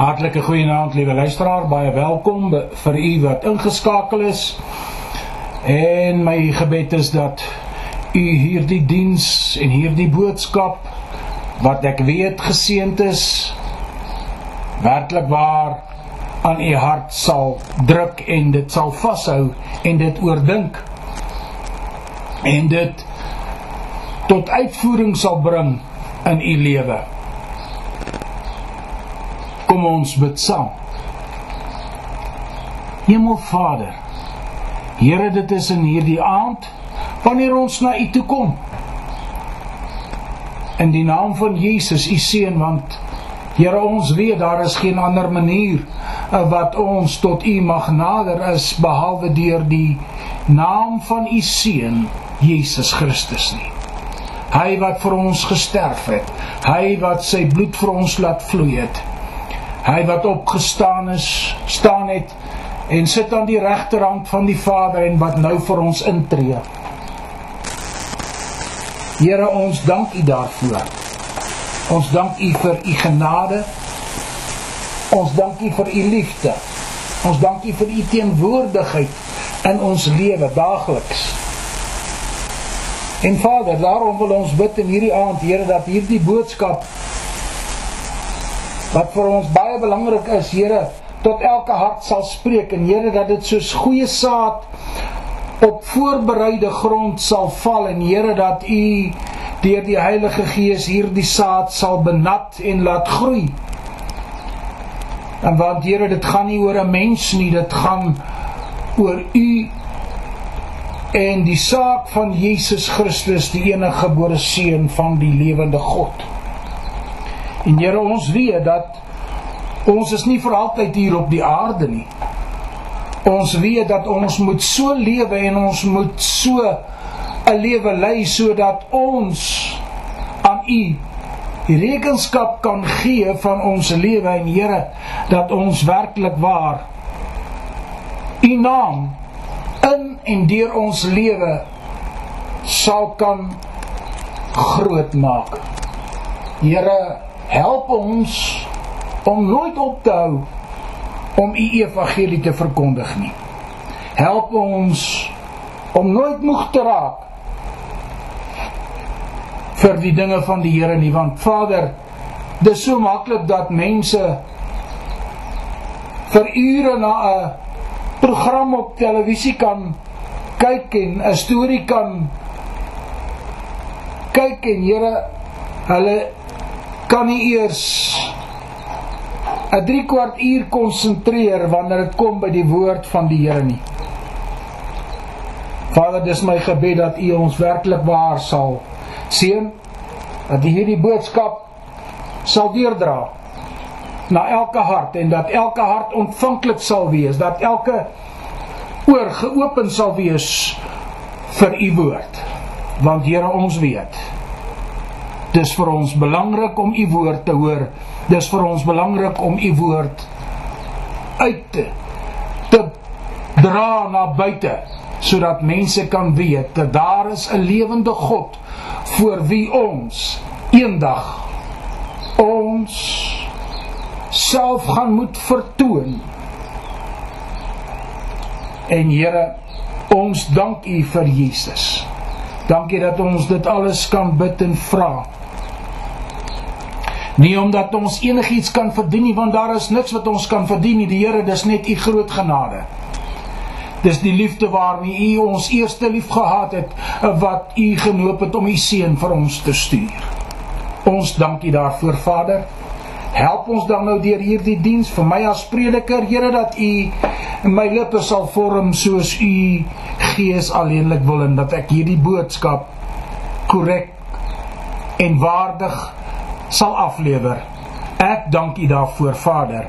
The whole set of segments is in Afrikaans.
Hartlike goeienaand liewe luisteraar, baie welkom vir u wat ingeskakel is. En my gebed is dat u hierdie diens en hierdie boodskap wat ek weet geseënd is werklik waar aan u hart sal druk en dit sal vashou en dit oordink en dit tot uitvoering sal bring in u lewe. Kom ons bid saam. Hemelvader, Here, dit is in hierdie aand wanneer ons na U toe kom. In die naam van Jesus, U seun, want Here, ons weet daar is geen ander manier eh, wat ons tot U mag nader is behalwe deur die naam van U seun, Jesus Christus nie. Hy wat vir ons gesterf het, hy wat sy bloed vir ons laat vloei het. Hy wat opgestaan is, staan het en sit aan die regterhand van die Vader en wat nou vir ons intree. Here, ons dank U daarvoor. Ons dank U vir U genade. Ons dank U vir U liefde. Ons dank U vir U teenwoordigheid in ons lewe daagliks. En Vader, daarom wil ons bid in hierdie aand, Here, dat hierdie boodskap wat vir ons baie belangrik is, Here, tot elke hart sal spreek en Here dat dit soos goeie saad op voorbereide grond sal val en Here dat U deur die Heilige Gees hierdie saad sal benat en laat groei. En want Here, dit gaan nie oor 'n mens nie, dit gaan oor U en die saak van Jesus Christus, die enige gebore seun van die lewende God. En Here, ons weet dat ons is nie vir altyd hier op die aarde nie. Ons weet dat ons moet so lewe en ons moet so 'n lewe lei sodat ons aan U rekenskap kan gee van ons lewe en Here dat ons werklik waar U naam in en deur ons lewe sal kan groot maak. Here help ons om nooit op te hou om u evangelie te verkondig nie. Help ons om nooit moeg te raak vir die dinge van die Here nie want Vader dis so maklik dat mense vir ure na 'n program op televisie kan kyk en 'n storie kan kyk en Here hulle kan nie eers 'n 3 kwart uur konsentreer wanneer dit kom by die woord van die Here nie. Vader, dis my gebed dat U ons werklik waar sal seën dat hierdie boodskap sal deurdra na elke hart en dat elke hart ontvanklik sal wees, dat elke oor geopen sal wees vir U woord. Want Here, ons weet Dis vir ons belangrik om u woord te hoor. Dis vir ons belangrik om u woord uit te, te dra na buite sodat mense kan weet dat daar is 'n lewende God voor wie ons eendag ons self gaan moet vertoon. En Here, ons dank U vir Jesus. Dankie dat ons dit alles kan bid en vra. Nie omdat ons enigiets kan verdien nie, want daar is niks wat ons kan verdien nie. Die Here, dis net u groot genade. Dis die liefde waarmee u ons eerste lief gehad het, wat u genoop het om u seun vir ons te stuur. Ons dankie daarvoor, Vader. Help ons dan nou deur hierdie diens vir my as prediker, Here, dat u my lippe sal vorm soos u Gees alleenlik wil en dat ek hierdie boodskap korrek en waardig sal aflewer. Ek dank U daarvoor, Vader,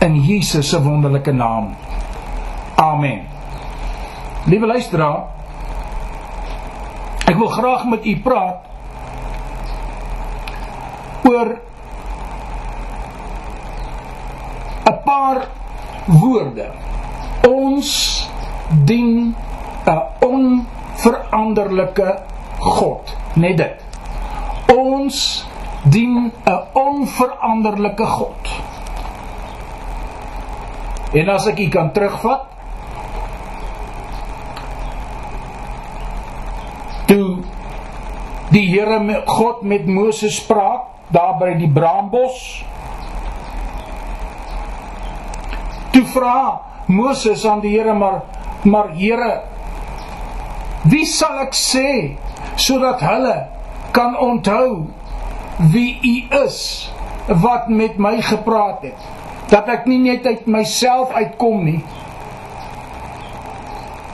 in Jesus se wonderlike naam. Amen. Liewe luisteraar, ek wil graag met u praat oor 'n paar woorde. Ons dien 'n onveranderlike God, net dit. Ons dien 'n onveranderlike God. En as ek u kan terugvat toe die Here God met Moses praat daar by die braambos toe vra Moses aan die Here maar maar Here wie sal ek sê sodat hulle kan onthou wie u is wat met my gepraat het dat ek nie net uit myself uitkom nie.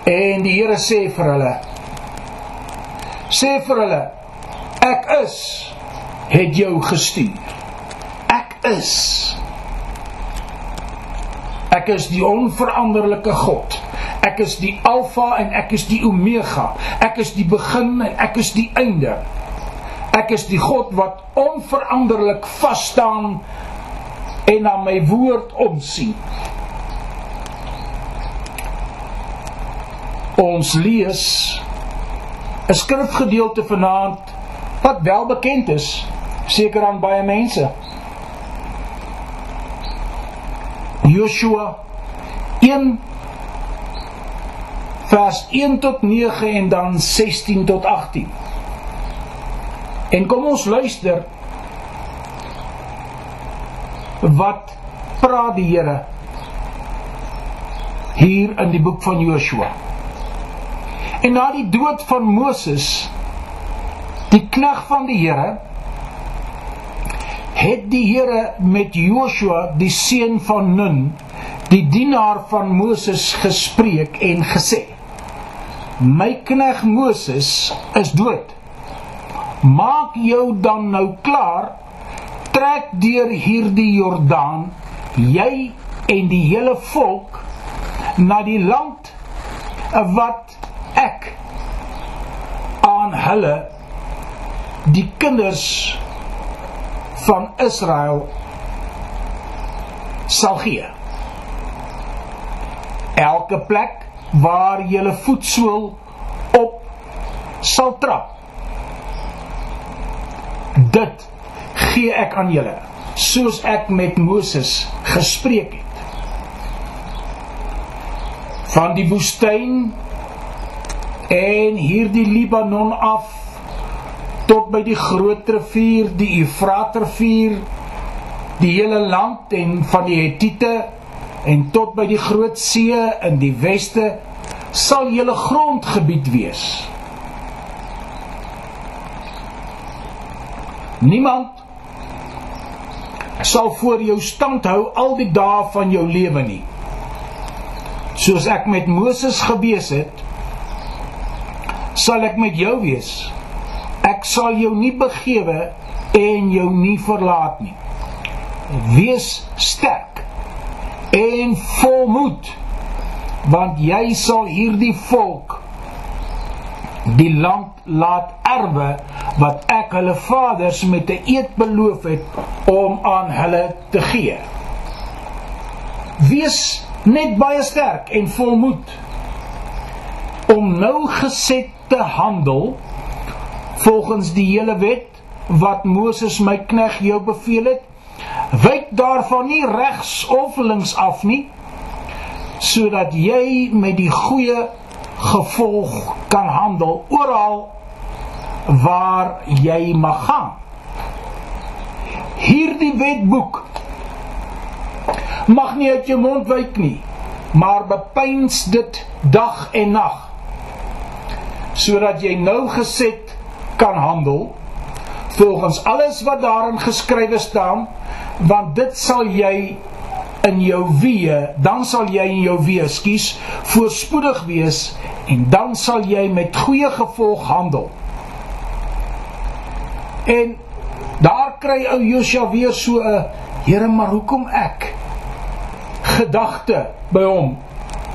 En die Here sê vir hulle sê vir hulle ek is het jou gestuur. Ek is. Ek is die onveranderlike God. Ek is die alfa en ek is die omega. Ek is die begin en ek is die einde ek is die God wat onveranderlik vas staan en na my woord omsien ons lees 'n skrifgedeelte vanaand wat wel bekend is seker aan baie mense. Joshua 1 vers 1 tot 9 en dan 16 tot 18. En kom ons luister wat praat die Here hier in die boek van Joshua. En na die dood van Moses, die knegg van die Here, het die Here met Joshua, die seun van Nun, die dienaar van Moses gespreek en gesê: My knegg Moses is dood. Maak jou dan nou klaar, trek deur hierdie Jordaan, jy en die hele volk na die land wat ek aan hulle die kinders van Israel sal gee. Elke plek waar julle voetsool op sal trap. Dit gee ek aan julle soos ek met Moses gespreek het. Van die woestyn en hierdie Libanon af tot by die groot rivier, die Eufratrivier, die hele land en van die Hetiete en tot by die groot see in die weste sal julle grondgebied wees. Niemand sal voor jou stand hou al die dae van jou lewe nie. Soos ek met Moses gewees het, sal ek met jou wees. Ek sal jou nie begewe en jou nie verlaat nie. Wees sterk en volmoed want jy sal hierdie volk die land laat erwe wat ek hulle vaders met 'n eed beloof het om aan hulle te gee. Wees net baie sterk en volmoed om nou geset te handel volgens die hele wet wat Moses my knegg jou beveel het wyk daarvan nie regs of links af nie sodat jy met die goeie gevolg kan handel oral waar jy mag gaan. Hierdie wetboek mag nie uit jou mond wyk nie maar bepeins dit dag en nag sodat jy nou geset kan handel volgens alles wat daarin geskrywe staan want dit sal jy in jou wee dan sal jy in jou wee skuis voorspoedig wees en dan sal jy met goeie gevolg handel. En daar kry ou Josua weer so 'n Here maar hoekom ek? Gedagte by hom.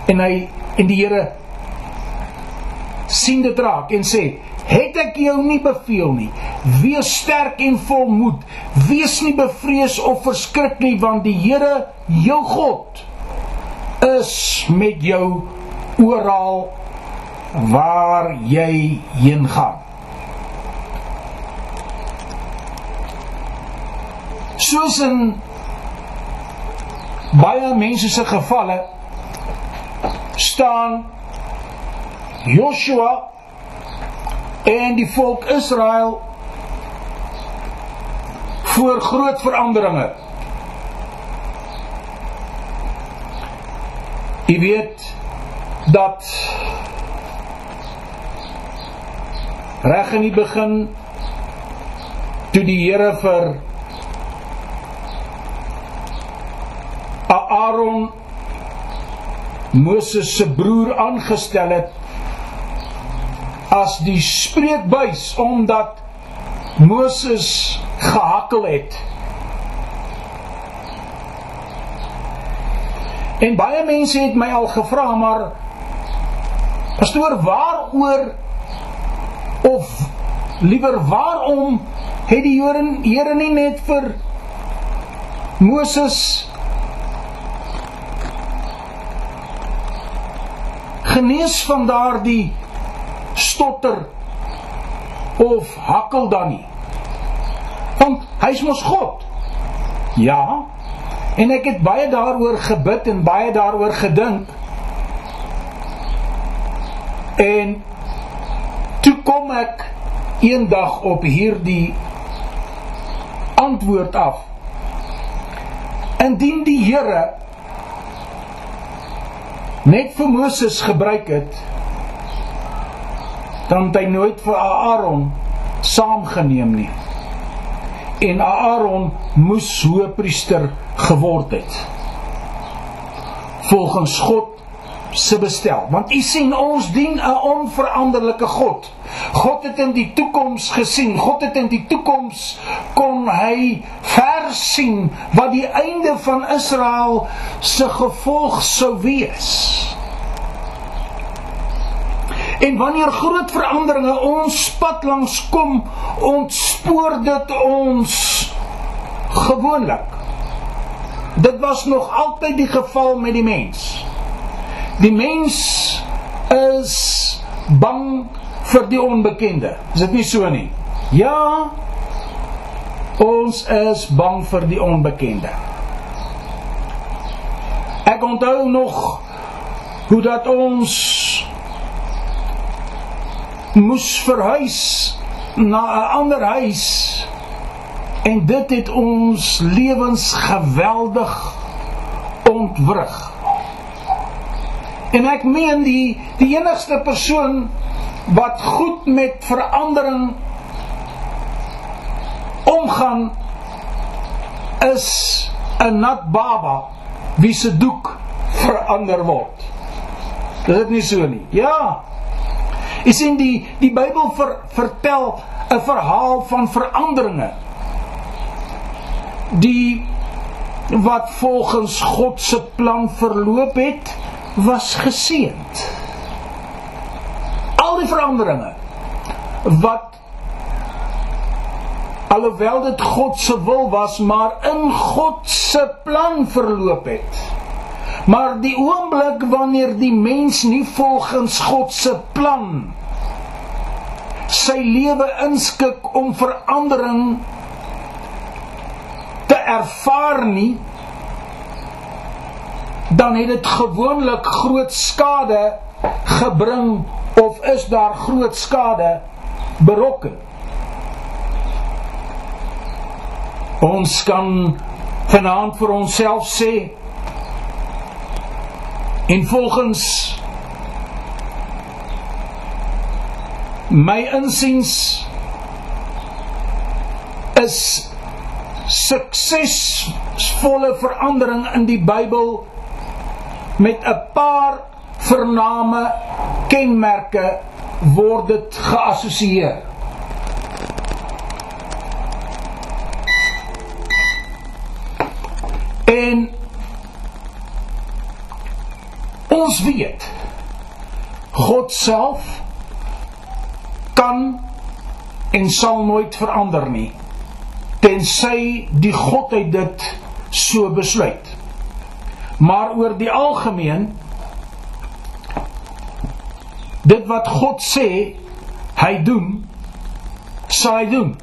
En hy en die Here sien dit raak en sê het ek jou nie beveel nie. Wees sterk en volmoed wees nie bevrees of verskrik nie want die Here jou God is met jou oral waar jy heen gaan. Soos in baie mense se gevalle staan Joshua en die volk Israel voor groot veranderinge. Jy weet dat reg in die begin toe die Here vir Aaron Moses se broer aangestel het as die spreekbuis omdat Moses gehakkel het. En baie mense het my al gevra maar pastoor waaroor of liewer waarom het die Here Here nie net vir Moses genees van daardie stotter of hakkel dan nie. Want hy's mos God. Ja. En ek het baie daaroor gebid en baie daaroor gedink. En toe kom ek eendag op hierdie antwoord af. Indien die Here net vir Moses gebruik het, dan het hy nooit vir Aaron saamgeneem nie. En Aaron moes hoëpriester geword het. Volgens God se bestel. Want u sien ons dien 'n onveranderlike God. God het in die toekoms gesien. God het in die toekoms kon hy versien wat die einde van Israel se gevolg sou wees. En wanneer groot veranderinge ons pad langs kom, ontspoor dit ons gewoonlik. Dit was nog altyd die geval met die mens. Die mens is bang vir die onbekende. Is dit nie so nie? Ja. Ons is bang vir die onbekende. Ek onthou nog hoe dat ons moes verhuis na 'n ander huis en dit het ons lewens geweldig ontwrig. En ek meen die die enigste persoon wat goed met verandering omgaan is 'n nat baba wie se doek verander word. Is dit nie so nie? Ja, Jy sien die die Bybel ver, vertel 'n verhaal van veranderinge. Die wat volgens God se plan verloop het, was geseënd. Al die veranderinge wat alhoewel dit God se wil was, maar in God se plan verloop het. Maar die oomblik wanneer die mens nie volgens God se plan sy lewe inskik om verandering te ervaar nie dan het dit gewoonlik groot skade gebring of is daar groot skade berokken. Ons kan vanaand vir onsself sê En volgens my insiens is suksesvolle verandering in die Bybel met 'n paar vername kenmerke word dit geassosieer. En Ons weet God self kan en sal nooit verander nie tensy die godheid dit so besluit. Maar oor die algemeen dit wat God sê hy doen sal hy doen.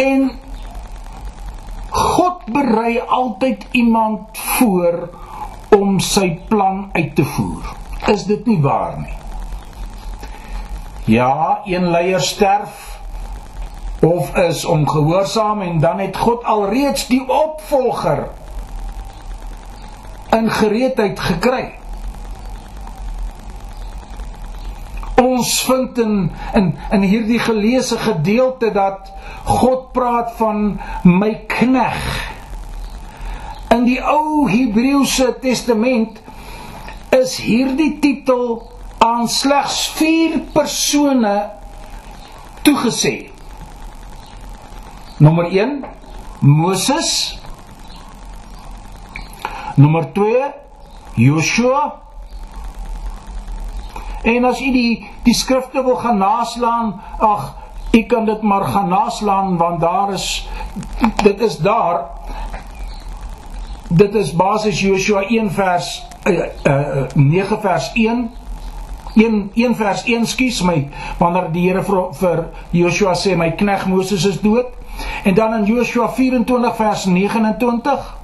En God berei altyd iemand voor om sy plan uit te voer. Is dit nie waar nie? Ja, een leier sterf of is ongehoorsaam en dan het God alreeds die opvolger in gereedheid gekry. Ons vind in in in hierdie geleesde gedeelte dat God praat van my knegg. In die ou Hebreëse Testament is hierdie titel aan slegs 4 persone toegesê. Nommer 1 Moses. Nommer 2 Joshua. En as u die die skrifte wil gaan naslaan, ag, u kan dit maar gaan naslaan want daar is dit is daar. Dit is basies Joshua 1 vers uh, uh, 9 vers 1 1 1 vers 1 skuis my wanneer die Here vir, vir Joshua sê my knegg Moses is dood En dan in Joshua 24 vers 29.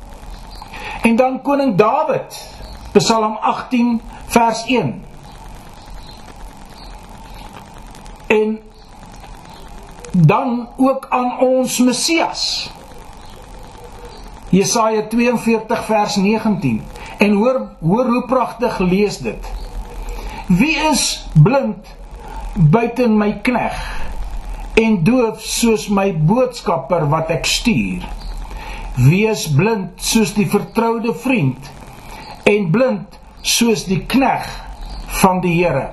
En dan koning Dawid, Psalm 18 vers 1. En dan ook aan ons Messias. Jesaja 42 vers 19. En hoor hoor hoe pragtig lees dit. Wie is blind buiten my knegg? en doof soos my boodskapper wat ek stuur. Wees blind soos die vertroude vriend en blind soos die knegg van die Here.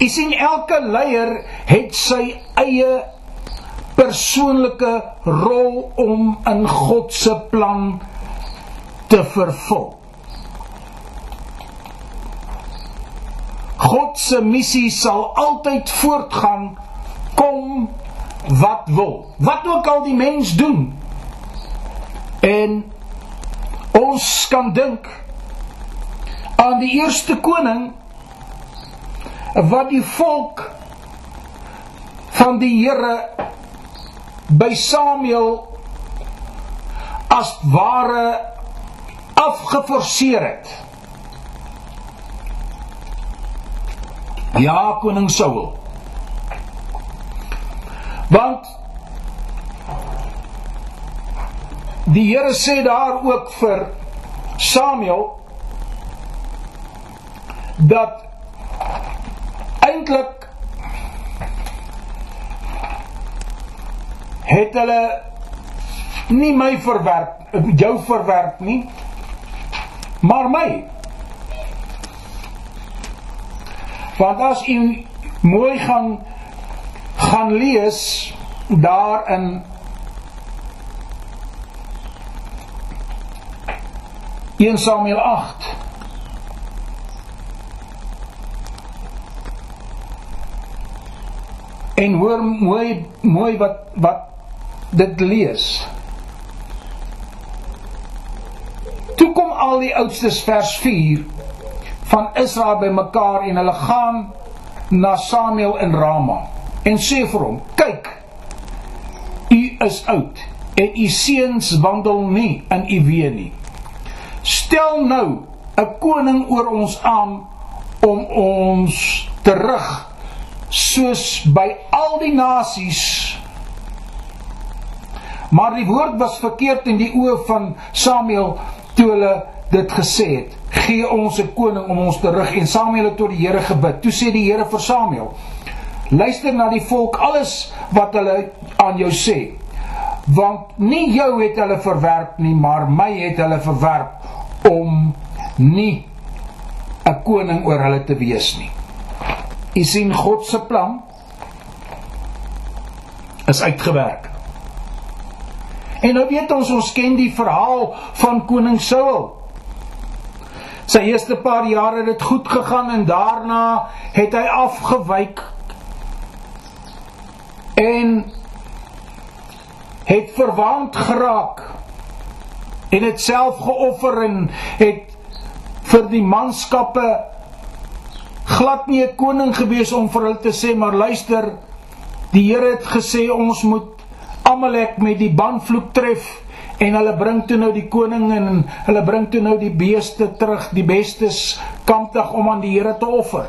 U sien elke leier het sy eie persoonlike rol om in God se plan te vervul. God se missie sal altyd voortgaan kom wat wil. Wat ook al die mens doen. En ons kan dink aan die eerste koning wat die volk van die Here by Samuel as ware afgeforceer het. Ja, koning Saul. Want die Here sê daar ook vir Samuel dat eintlik het hulle nie my verwerp jou verwerp nie maar my want as u mooi gaan gaan lees daar in 1 Samuel 8 En hoor mooi mooi wat wat dit lees. Toe kom al die oudstes vers 4 van Israel bymekaar en hulle gaan na Samuel in Rama en sê vir hom: "Kyk, u is oud en u seuns wandel nie in u weë nie. Stel nou 'n koning oor ons aan om ons terug soos by al die nasies." Maar die woord was verkeerd in die oë van Samuel toe hulle dit gesê het. Gee ons 'n koning om ons terug en Samuel het tot die Here gebid. Toe sê die Here vir Samuel: Luister na die volk alles wat hulle aan jou sê. Want nie jou het hulle verwerp nie, maar my het hulle verwerp om nie 'n koning oor hulle te wees nie. U sien God se plan is uitgewerk. En nou weet ons ons ken die verhaal van koning Saul. Sy eerste paar jare het dit goed gegaan en daarna het hy afgewyk. En het verwant geraak en het self geoffer en het vir die manskappe glad nie 'n koning gewees om vir hulle te sê maar luister die Here het gesê ons moet Amalek met die banvloek tref en hulle bring toe nou die koning en hulle bring toe nou die beeste terug, die bestes kampdag om aan die Here te offer.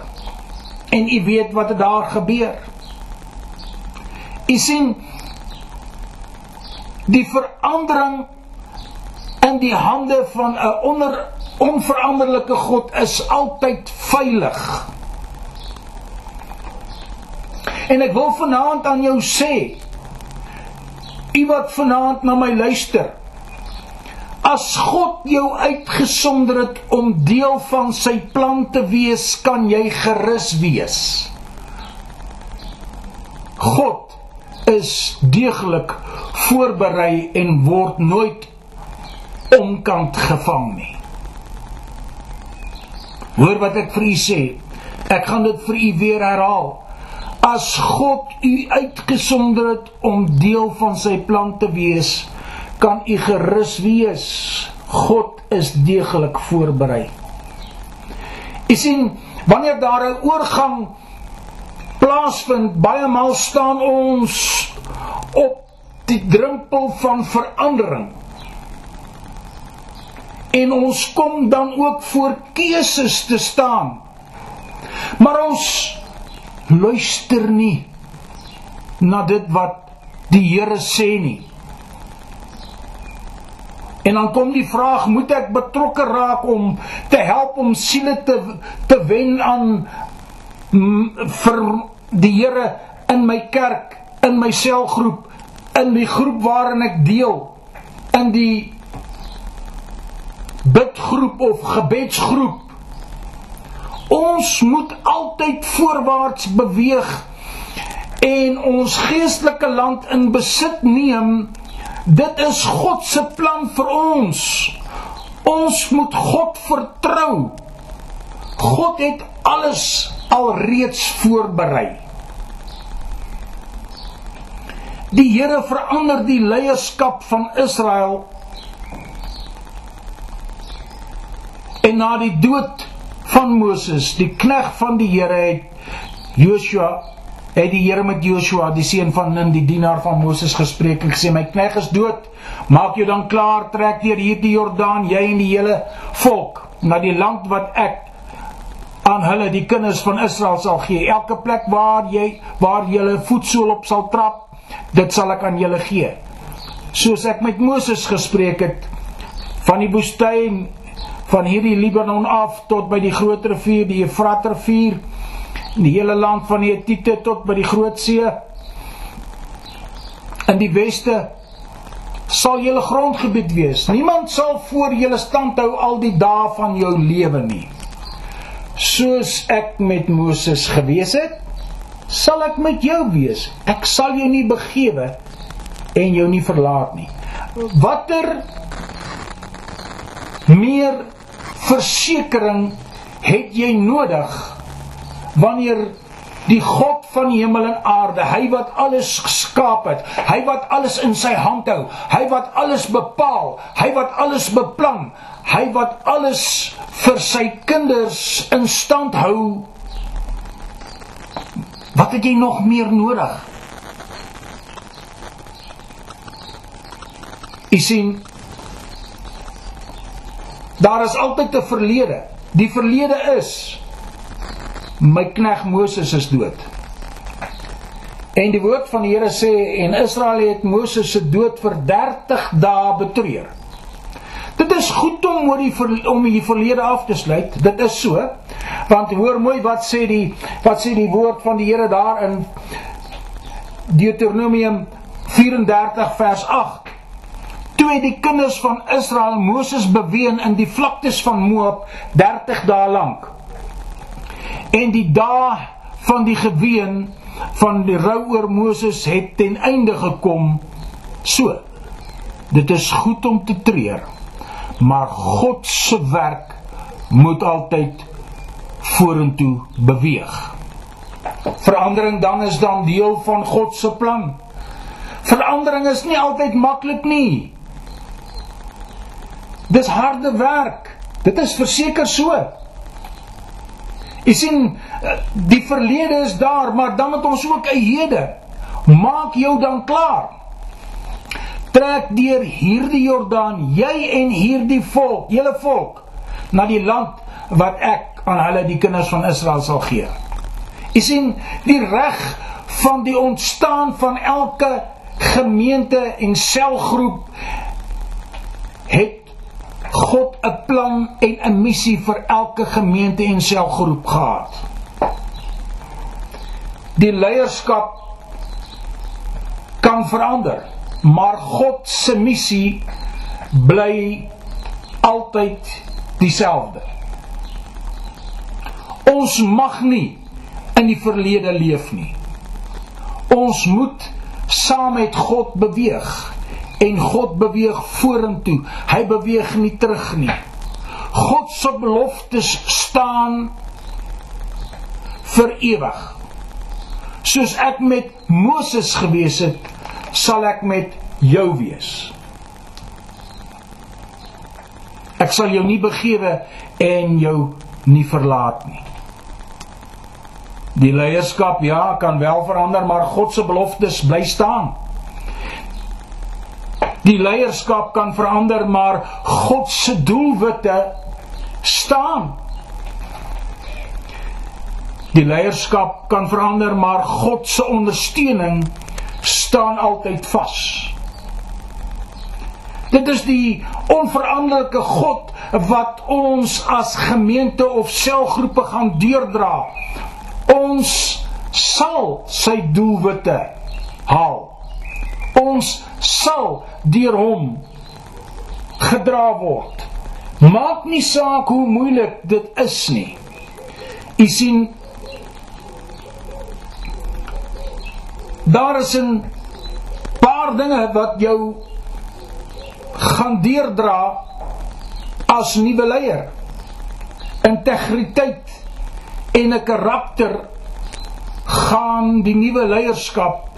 En u weet wat het daar gebeur. U sien die verandering in die hande van 'n onder onveranderlike God is altyd veilig. En ek wil vanaand aan jou sê, u wat vanaand na my luister, as God jou uitgesonder het om deel van sy plan te wees, kan jy gerus wees. God is deeglik voorberei en word nooit onkant gevang nie. Hoor wat ek vir u sê. Ek gaan dit vir u weer herhaal. As God u uitgesonder het om deel van sy plan te wees, kan u gerus wees. God is deeglik voorberei. U sien, wanneer daar 'n oorgang plaasvind, baie maal staan ons op die drempel van verandering en ons kom dan ook voor keuses te staan. Maar ons luister nie na dit wat die Here sê nie. En dan kom die vraag, moet ek betrokke raak om te help om siele te te wen aan m, vir die Here in my kerk, in my selgroep, in die groep waarin ek deel, in die bidgroep of gebedsgroep. Ons moet altyd voorwaarts beweeg en ons geestelike land in besit neem. Dit is God se plan vir ons. Ons moet God vertrou. God het alles alreeds voorberei. Die Here verander die leierskap van Israel En na die dood van Moses, die knegg van die Here het Joshua het die Here met Joshua, die seun van Nun, die dienaar van Moses gespreek en gesê my knegg is dood. Maak jou dan klaar, trek deur hierdie Jordaan, jy en die hele volk na die land wat ek aan hulle die kinders van Israel sal gee. Elke plek waar jy waar julle voetsool op sal trap, dit sal ek aan julle gee. Soos ek met Moses gespreek het van die woestyn van hierdie Libanon af tot by die groot rivier, die Efrat rivier, die hele land van die Hittite tot by die Groot See. In die weste sal julle grondgebied wees. Niemand sal voor julle stand hou al die dae van jou lewe nie. Soos ek met Moses gewees het, sal ek met jou wees. Ek sal jou nie begewe en jou nie verlaat nie. Watter meer versekering het jy nodig wanneer die God van hemel en aarde, hy wat alles geskaap het, hy wat alles in sy hand hou, hy wat alles bepaal, hy wat alles beplan, hy wat alles vir sy kinders in stand hou. Wat het jy nog meer nodig? Jy sien Daar is altyd 'n verlede. Die verlede is my knegg Moses is dood. En die woord van die Here sê en Israel het Moses se dood vir 30 dae betreur. Dit is goed om oor die om die verlede af te sluit. Dit is so. Want hoor mooi wat sê die wat sê die woord van die Here daar in Deuteronomium 34 vers 8 toe het die kinders van Israel Moses beween in die vlaktes van Moab 30 dae lank. En die dae van die geween van die rou oor Moses het ten einde gekom. So. Dit is goed om te treur, maar God se werk moet altyd vorentoe beweeg. Verandering dan is dan deel van God se plan. Verandering is nie altyd maklik nie. Dis harde werk. Dit is verseker so. Jy sien, die verlede is daar, maar dan het ons ook 'n hede. Maak jou dan klaar. trek deur hierdie Jordaan, jy en hierdie volk, julle volk, na die land wat ek aan hulle die kinders van Israel sal gee. U sien, die reg van die ontstaan van elke gemeente en selgroep het God 'n plan en 'n missie vir elke gemeente en selgroep gehad. Die leierskap kan verander, maar God se missie bly altyd dieselfde. Ons mag nie in die verlede leef nie. Ons moet saam met God beweeg en God beweeg vorentoe. Hy beweeg nie terug nie. God se beloftes staan vir ewig. Soos ek met Moses gewees het, sal ek met jou wees. Ek sal jou nie begewe en jou nie verlaat nie. Die leierskap ja, kan wel verander, maar God se beloftes bly staan. Die leierskap kan verander, maar God se doelwitte staan. Die leierskap kan verander, maar God se ondersteuning staan altyd vas. Dit is die onveranderlike God wat ons as gemeente of selgroepe gaan deurdra. Ons sal sy doelwitte haal. Ons sal deur hom gedra word. Maak nie saak hoe moeilik dit is nie. U sien daar is 'n paar dinge wat jou gaan deurdra as nuwe leier. Integriteit en 'n karakter gaan die nuwe leierskap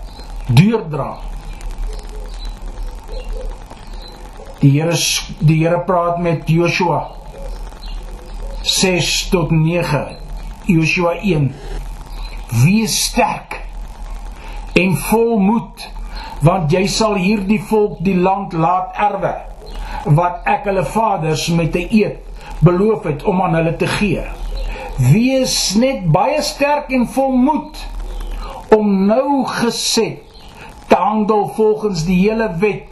deurdra. Die Here die Here praat met Joshua 6 tot 9. Joshua 1. Wees sterk en vol moed want jy sal hierdie volk die land laat erwe wat ek hulle vaders met 'n eed beloof het om aan hulle te gee. Wees net baie sterk en vol moed om nou geset te handel volgens die hele wet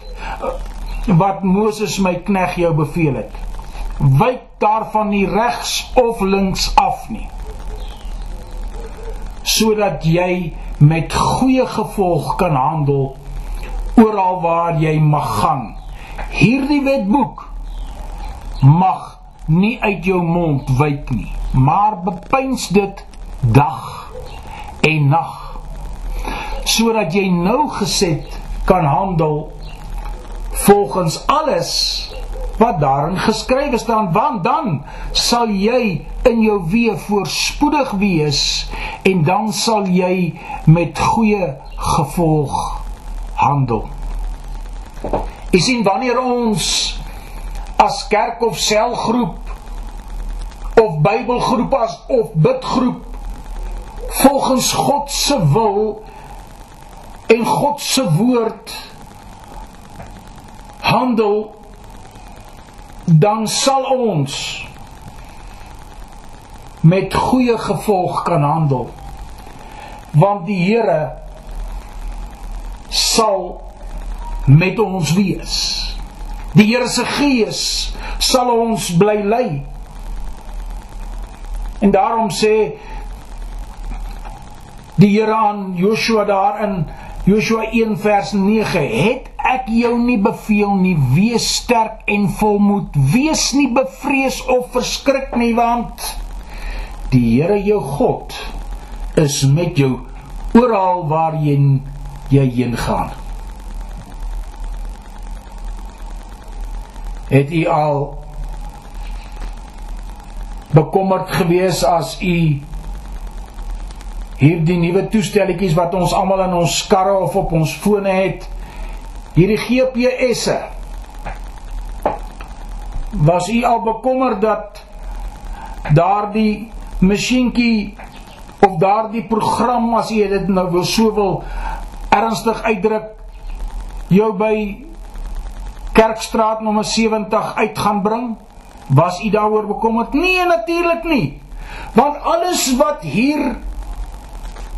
wat Moses my knegg jou beveel het. Wyk daarvan nie regs of links af nie. Sodat jy met goeie gevolg kan handel oral waar jy mag gaan. Hierdie wetboek mag nie uit jou mond wyk nie, maar bepeins dit dag en nag sodat jy nou geset kan handel volgens alles wat daarin geskrywe staan want dan sal jy in jou weë voorspoedig wees en dan sal jy met goeie gevolg handel. Jy sien wanneer ons as kerk of selgroep of Bybelgroep as of bidgroep volgens God se wil en God se woord handel dan sal ons met goeie gevolg kan handel. Want die Here sal met ons wees. Die Here se gees sal ons bly lei. En daarom sê die Here aan Joshua daarin Joshua 1 vers 9 het ek jou nie beveel nie. Wees sterk en volmoed. Wees nie bevrees of verskrik nie want die Here jou God is met jou oral waar jy jy heen gaan. Het u al bekommerd gewees as u hierdie nuwe toestelletjies wat ons almal in ons karre of op ons fone het hierdie GPS'e was u al bekommer dat daardie masjienkie of daardie program as jy dit nou wil so wil ernstig uitdruk jou by Kerkstraat nommer 70 uit gaan bring? Was u daaroor bekommerd? Nee, natuurlik nie. Want alles wat hier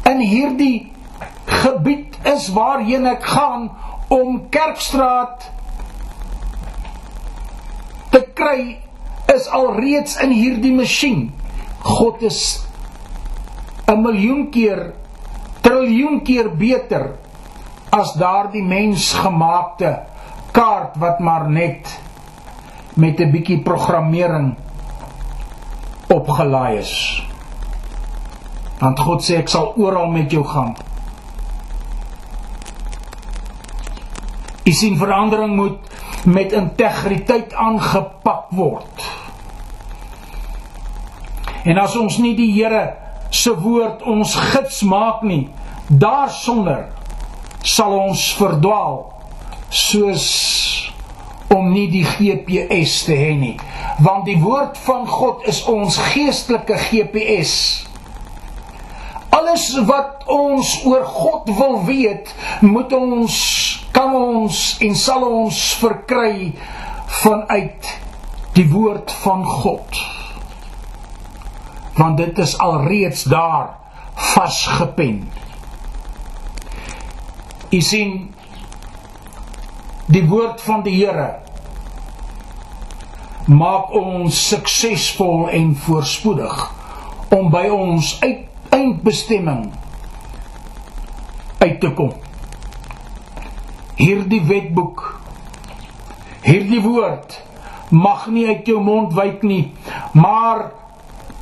in hierdie gebied is waarheen ek gaan om Kerkstraat te kry is alreeds in hierdie masjien. God is 'n miljoen keer triljoen keer beter as daardie mensgemaakte kaart wat maar net met 'n bietjie programmering opgelaai is. Want God sê ek sal oral met jou gaan. U sien verandering moet met integriteit aangepak word. En as ons nie die Here se woord ons gids maak nie, daarsonder sal ons verdwaal soos om nie die GPS te hê nie want die woord van God is ons geestelike GPS alles wat ons oor God wil weet moet ons kan ons en sal ons verkry vanuit die woord van God want dit is alreeds daar vasgepen U sien die woord van die Here maak ons suksesvol en voorspoedig om by ons eindbestemming uit te kom. Hierdie wetboek hierdie woord mag nie uit jou mond wyk nie, maar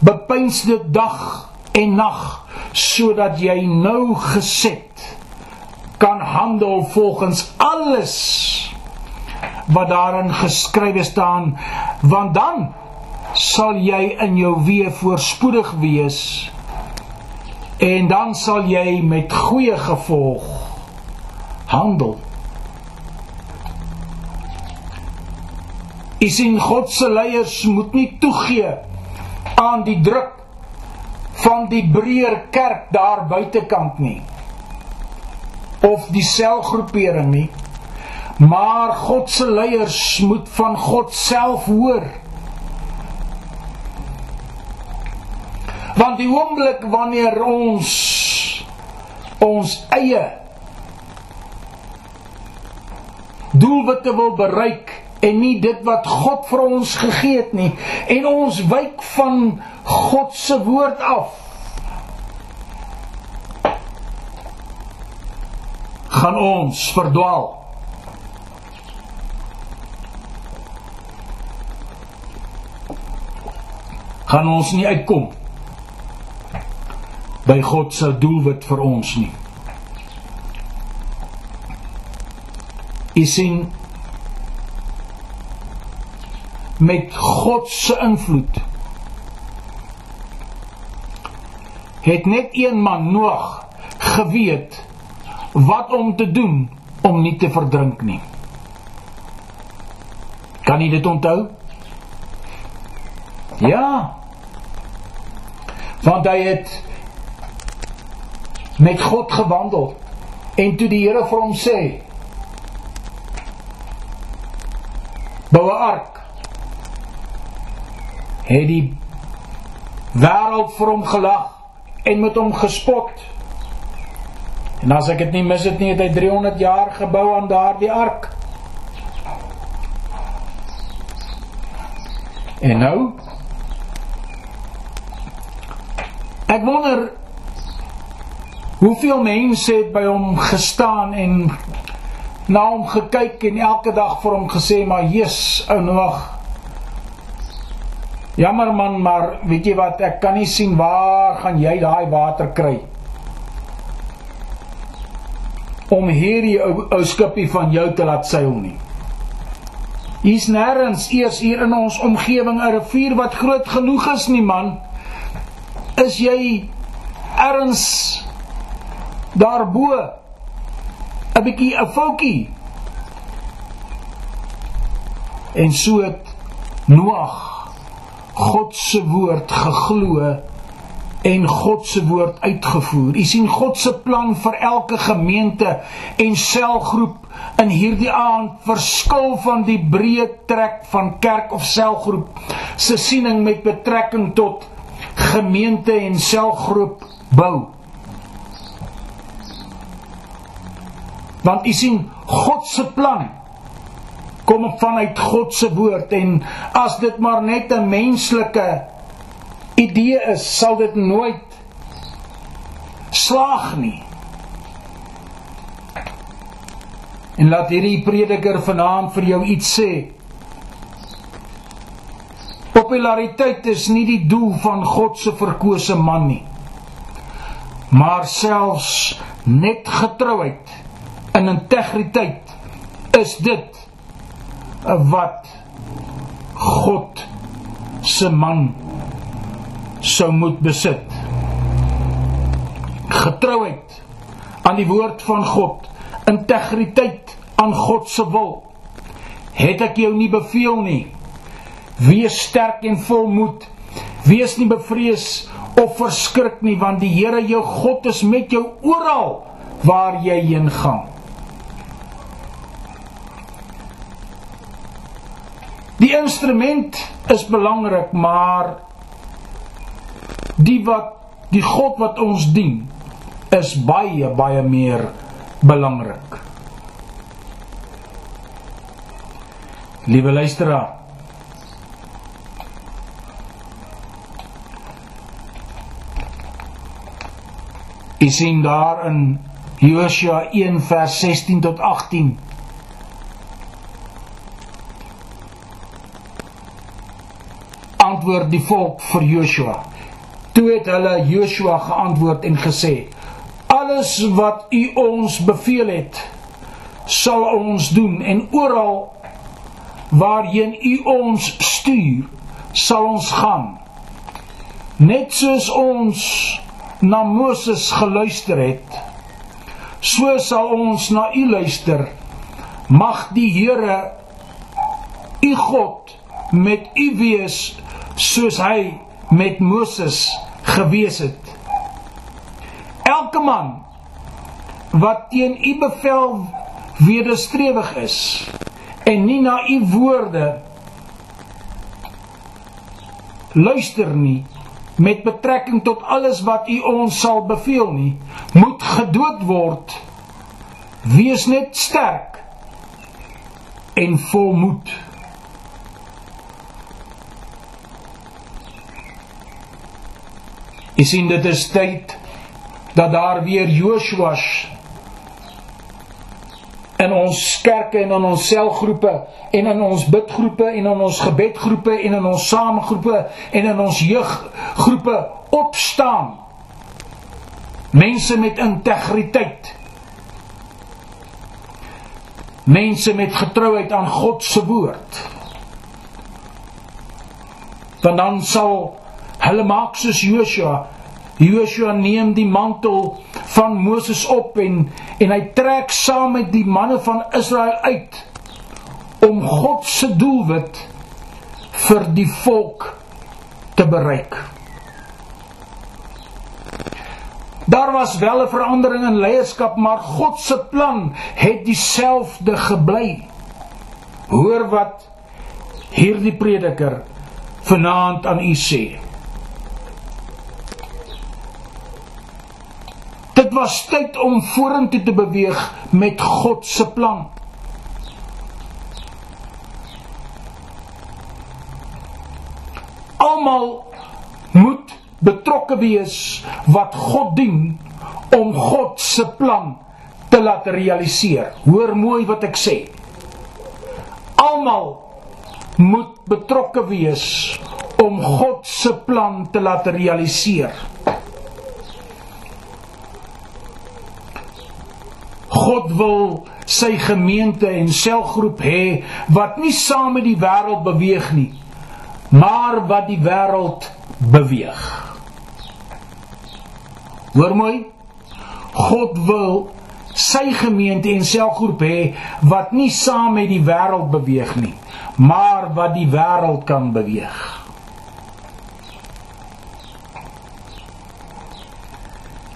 bepeins dit dag en nag sodat jy nou geset kan handel volgens alles wat daarin geskrywe staan want dan sal jy in jou weë voorspoedig wees en dan sal jy met goeie gevolg handel Is in God se leiers moet nie toegee aan die druk van die breër kerk daar buitekant nie of die selgroepering nie. Maar God se leiers moet van God self hoor. Want die oomblik wanneer ons ons eie doelwitte wil bereik en nie dit wat God vir ons gegee het nie en ons wyk van God se woord af gaan ons verdwaal. Gaan ons nie uitkom by God se doelwit vir ons nie. Is in met God se invloed het net een man Noag geweet wat om te doen om nie te verdrink nie. Kan jy dit onthou? Ja. Want hy het met God gewandel en toe die Here vir hom sê: "Bou 'n ark." Het die wêreld vir hom gelag en met hom gespot. En as ek dit nie mis het nie, het hy 300 jaar gebou aan daardie ark. En nou Ek wonder hoeveel mense het by hom gestaan en na hom gekyk en elke dag vir hom gesê maar Jesus ou Noag Jammer man maar weet jy wat ek kan nie sien waar gaan jy daai water kry om hierdie ou, ou skipie van jou te laat seil nie. Hier's nêrens eers hier in ons omgewing 'n rivier wat groot genoeg is nie man. Is jy erns daarbo 'n bietjie 'n foutjie? En so het Noag God se woord geglo en God se woord uitgevoer. U sien God se plan vir elke gemeente en selgroep in hierdie aand verskil van die breë trek van kerk of selgroep se siening met betrekking tot gemeente en selgroep bou. Want u sien God se plan kom vanuit God se woord en as dit maar net 'n menslike idee is, sal dit nooit slaag nie. En laat hierdie prediker vanaand vir jou iets sê. Populariteit is nie die doel van God se verkose man nie. Maar selfs net getrouheid in integriteit is dit wat God se man sou moet besit. Getrouheid aan die woord van God, integriteit aan God se wil. Het ek jou nie beveel nie? Wees sterk en volmoed. Wees nie bevrees of verskrik nie want die Here jou God is met jou oral waar jy heen gaan. Die instrument is belangrik, maar die wat die God wat ons dien is baie baie meer belangrik. Liewe luisteraar, Jy sien daar in Josua 1 vers 16 tot 18 antwoord die volk vir Joshua. Toe het hulle Joshua geantwoord en gesê: Alles wat U ons beveel het, sal ons doen en oral waarheen U ons stuur, sal ons gaan. Net soos ons na Moses geluister het, so sal ons na U luister. Mag die Here U God met U wees soos hy met Moses gewees het. Elke man wat teen u bevel wederstrewig is en nie na u woorde luister nie met betrekking tot alles wat u ons sal beveel nie, moet gedood word. Wees net sterk en volmoed. Jy sien dit is tyd dat daar weer Joshua's in ons kerke en in ons selgroepe en in ons bidgroepe en in ons gebedgroepe en in ons samegroepe en in ons jeuggroepe opstaan. Mense met integriteit. Mense met getrouheid aan God se woord. Want dan sal Hulle maak soos Joshua. Joshua neem die mantel van Moses op en en hy trek saam met die manne van Israel uit om God se doelwit vir die volk te bereik. Daar was wel 'n verandering in leierskap, maar God se plan het dieselfde gebly. Hoor wat hierdie prediker vanaand aan u sê. Dit was tyd om vorentoe te beweeg met God se plan. Almal moet betrokke wees wat God dien om God se plan te laat realiseer. Hoor mooi wat ek sê. Almal moet betrokke wees om God se plan te laat realiseer. God wil sy gemeente en selgroep hê wat nie saam met die wêreld beweeg nie, maar wat die wêreld beweeg. Hoor mooi? God wil sy gemeente en selgroep hê wat nie saam met die wêreld beweeg nie, maar wat die wêreld kan beweeg.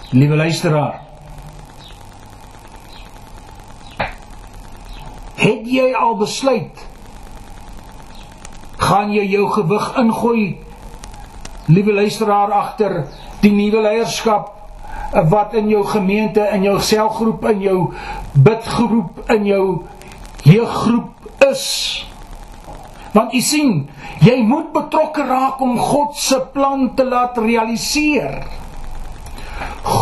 Liewe luisteraar, Het jy al besluit? Gaan jy jou gewig ingooi? Liewe luisteraar agter die nuwe leierskap wat in jou gemeente, in jou selgroep, in jou bidgroep, in jou jeuggroep is. Want u sien, jy moet betrokke raak om God se plan te laat realiseer.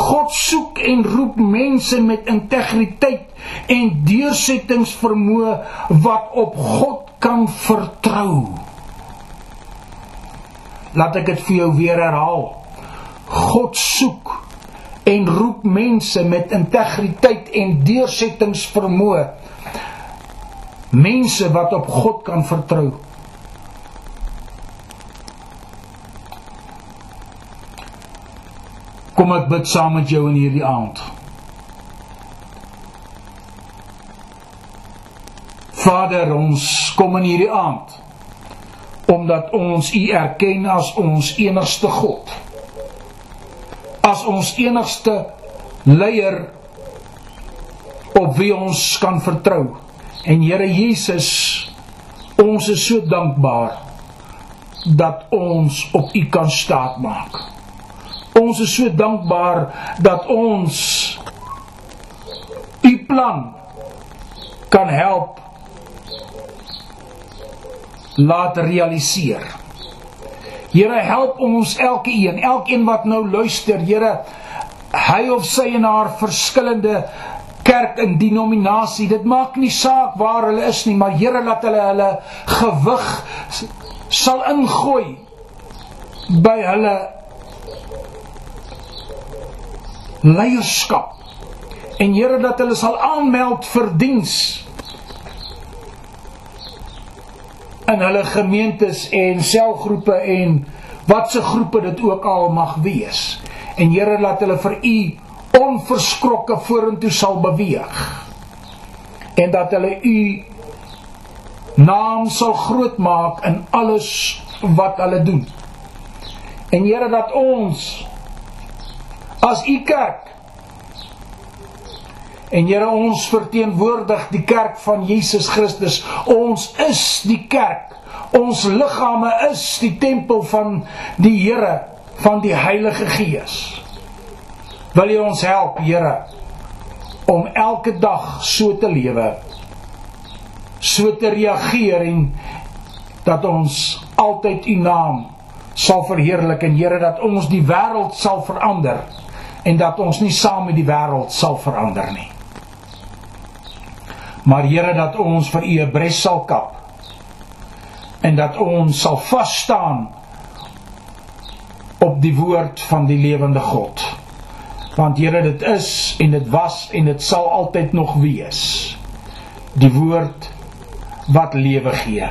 God soek en roep mense met integriteit en deursettingsvermoë wat op God kan vertrou. Laat ek dit vir jou weer herhaal. God soek en roep mense met integriteit en deursettingsvermoë. Mense wat op God kan vertrou. Kom ek bid saam met jou in hierdie aand. Vader, ons kom in hierdie aand omdat ons U erken as ons enigste God. As ons enigste leier op wie ons kan vertrou. En Here Jesus, ons is so dankbaar dat ons op U kan staat maak. Ons is so dankbaar dat ons u plan kan help laat realiseer. Here help ons elkeen, elkeen wat nou luister, Here, hy of sy in haar verskillende kerk en denominasie, dit maak nie saak waar hulle is nie, maar Here laat hulle hulle gewig sal ingooi by hulle leierskap. En Here dat hulle sal aanmeld vir diens in hulle gemeentes en selgroepe en watse groepe dit ook al mag wees. En Here laat hulle vir u onverskrokke vorentoe sal beweeg. En dat hulle u naam sal groot maak in alles wat hulle doen. En Here dat ons as u kerk. En Here ons verteenwoordig die kerk van Jesus Christus. Ons is die kerk. Ons liggame is die tempel van die Here van die Heilige Gees. Wil U ons help, Here, om elke dag so te lewe. So te reageer en dat ons altyd U naam sal verheerlik en Here dat ons die wêreld sal verander en dat ons nie saam met die wêreld sal verander nie. Maar Here dat ons vir U 'n bres sal kap en dat ons sal vas staan op die woord van die lewende God. Want Here dit is en dit was en dit sal altyd nog wees. Die woord wat lewe gee.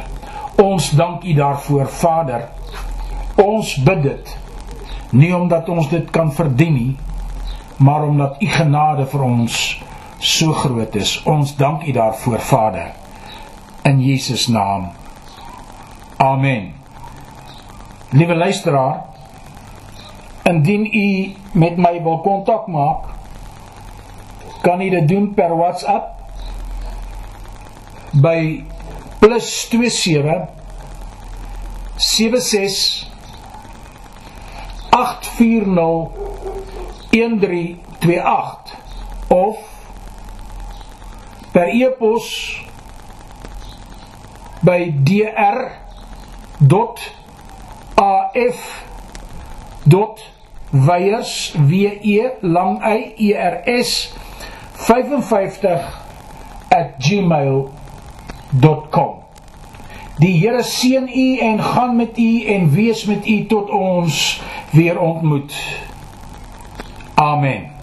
Ons dank U daarvoor Vader. Ons bid dit nie omdat ons dit kan verdien nie, maar omdat u genade vir ons so groot is. Ons dank u daarvoor, Vader. In Jesus naam. Amen. Liewe luisteraar, indien u met my wil kontak maak, kan u dit doen per WhatsApp by +27 76 840 1328 of per e-pos by dr.af.weyers w e lang y e r s 55@gmail.com Die Here seën u en gaan met u en wees met u tot ons weer ontmoet. Amen.